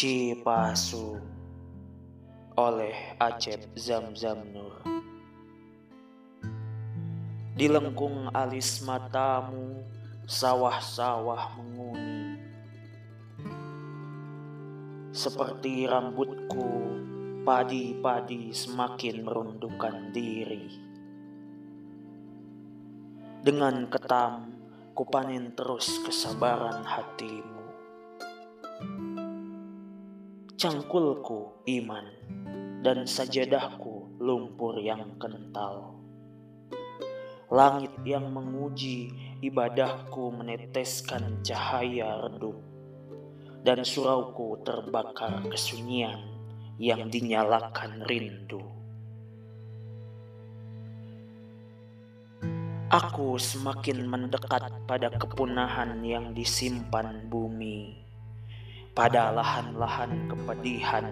Cipasu oleh Acep Zamzam Nur Di lengkung alis matamu sawah-sawah menguni. Seperti rambutku padi-padi semakin merundukkan diri. Dengan ketam kupanen terus kesabaran hatimu Cangkulku iman dan sajadahku lumpur yang kental. Langit yang menguji ibadahku meneteskan cahaya redup dan surauku terbakar kesunyian yang dinyalakan rindu. Aku semakin mendekat pada kepunahan yang disimpan bumi pada lahan-lahan kepedihan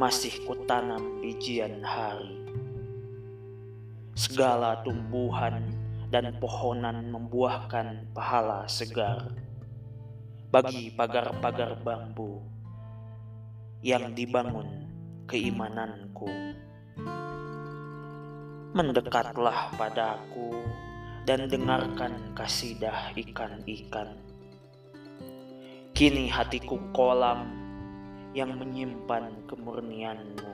masih kutanam bijian hari. Segala tumbuhan dan pohonan membuahkan pahala segar bagi pagar-pagar bambu yang dibangun keimananku. Mendekatlah padaku dan dengarkan kasidah ikan-ikan Kini hatiku kolam yang menyimpan kemurnianmu.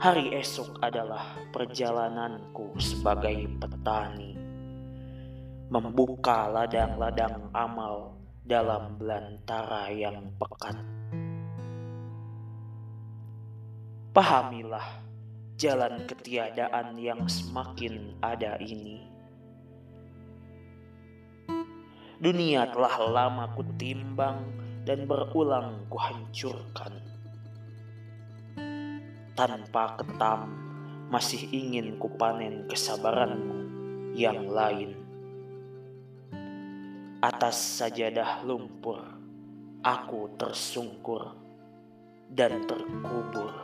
Hari esok adalah perjalananku sebagai petani, membuka ladang-ladang amal dalam belantara yang pekat. Pahamilah jalan ketiadaan yang semakin ada ini Dunia telah lama kutimbang dan berulang kuhancurkan. Tanpa ketam, masih ingin kupanen kesabaranmu yang lain. Atas sajadah lumpur, aku tersungkur dan terkubur.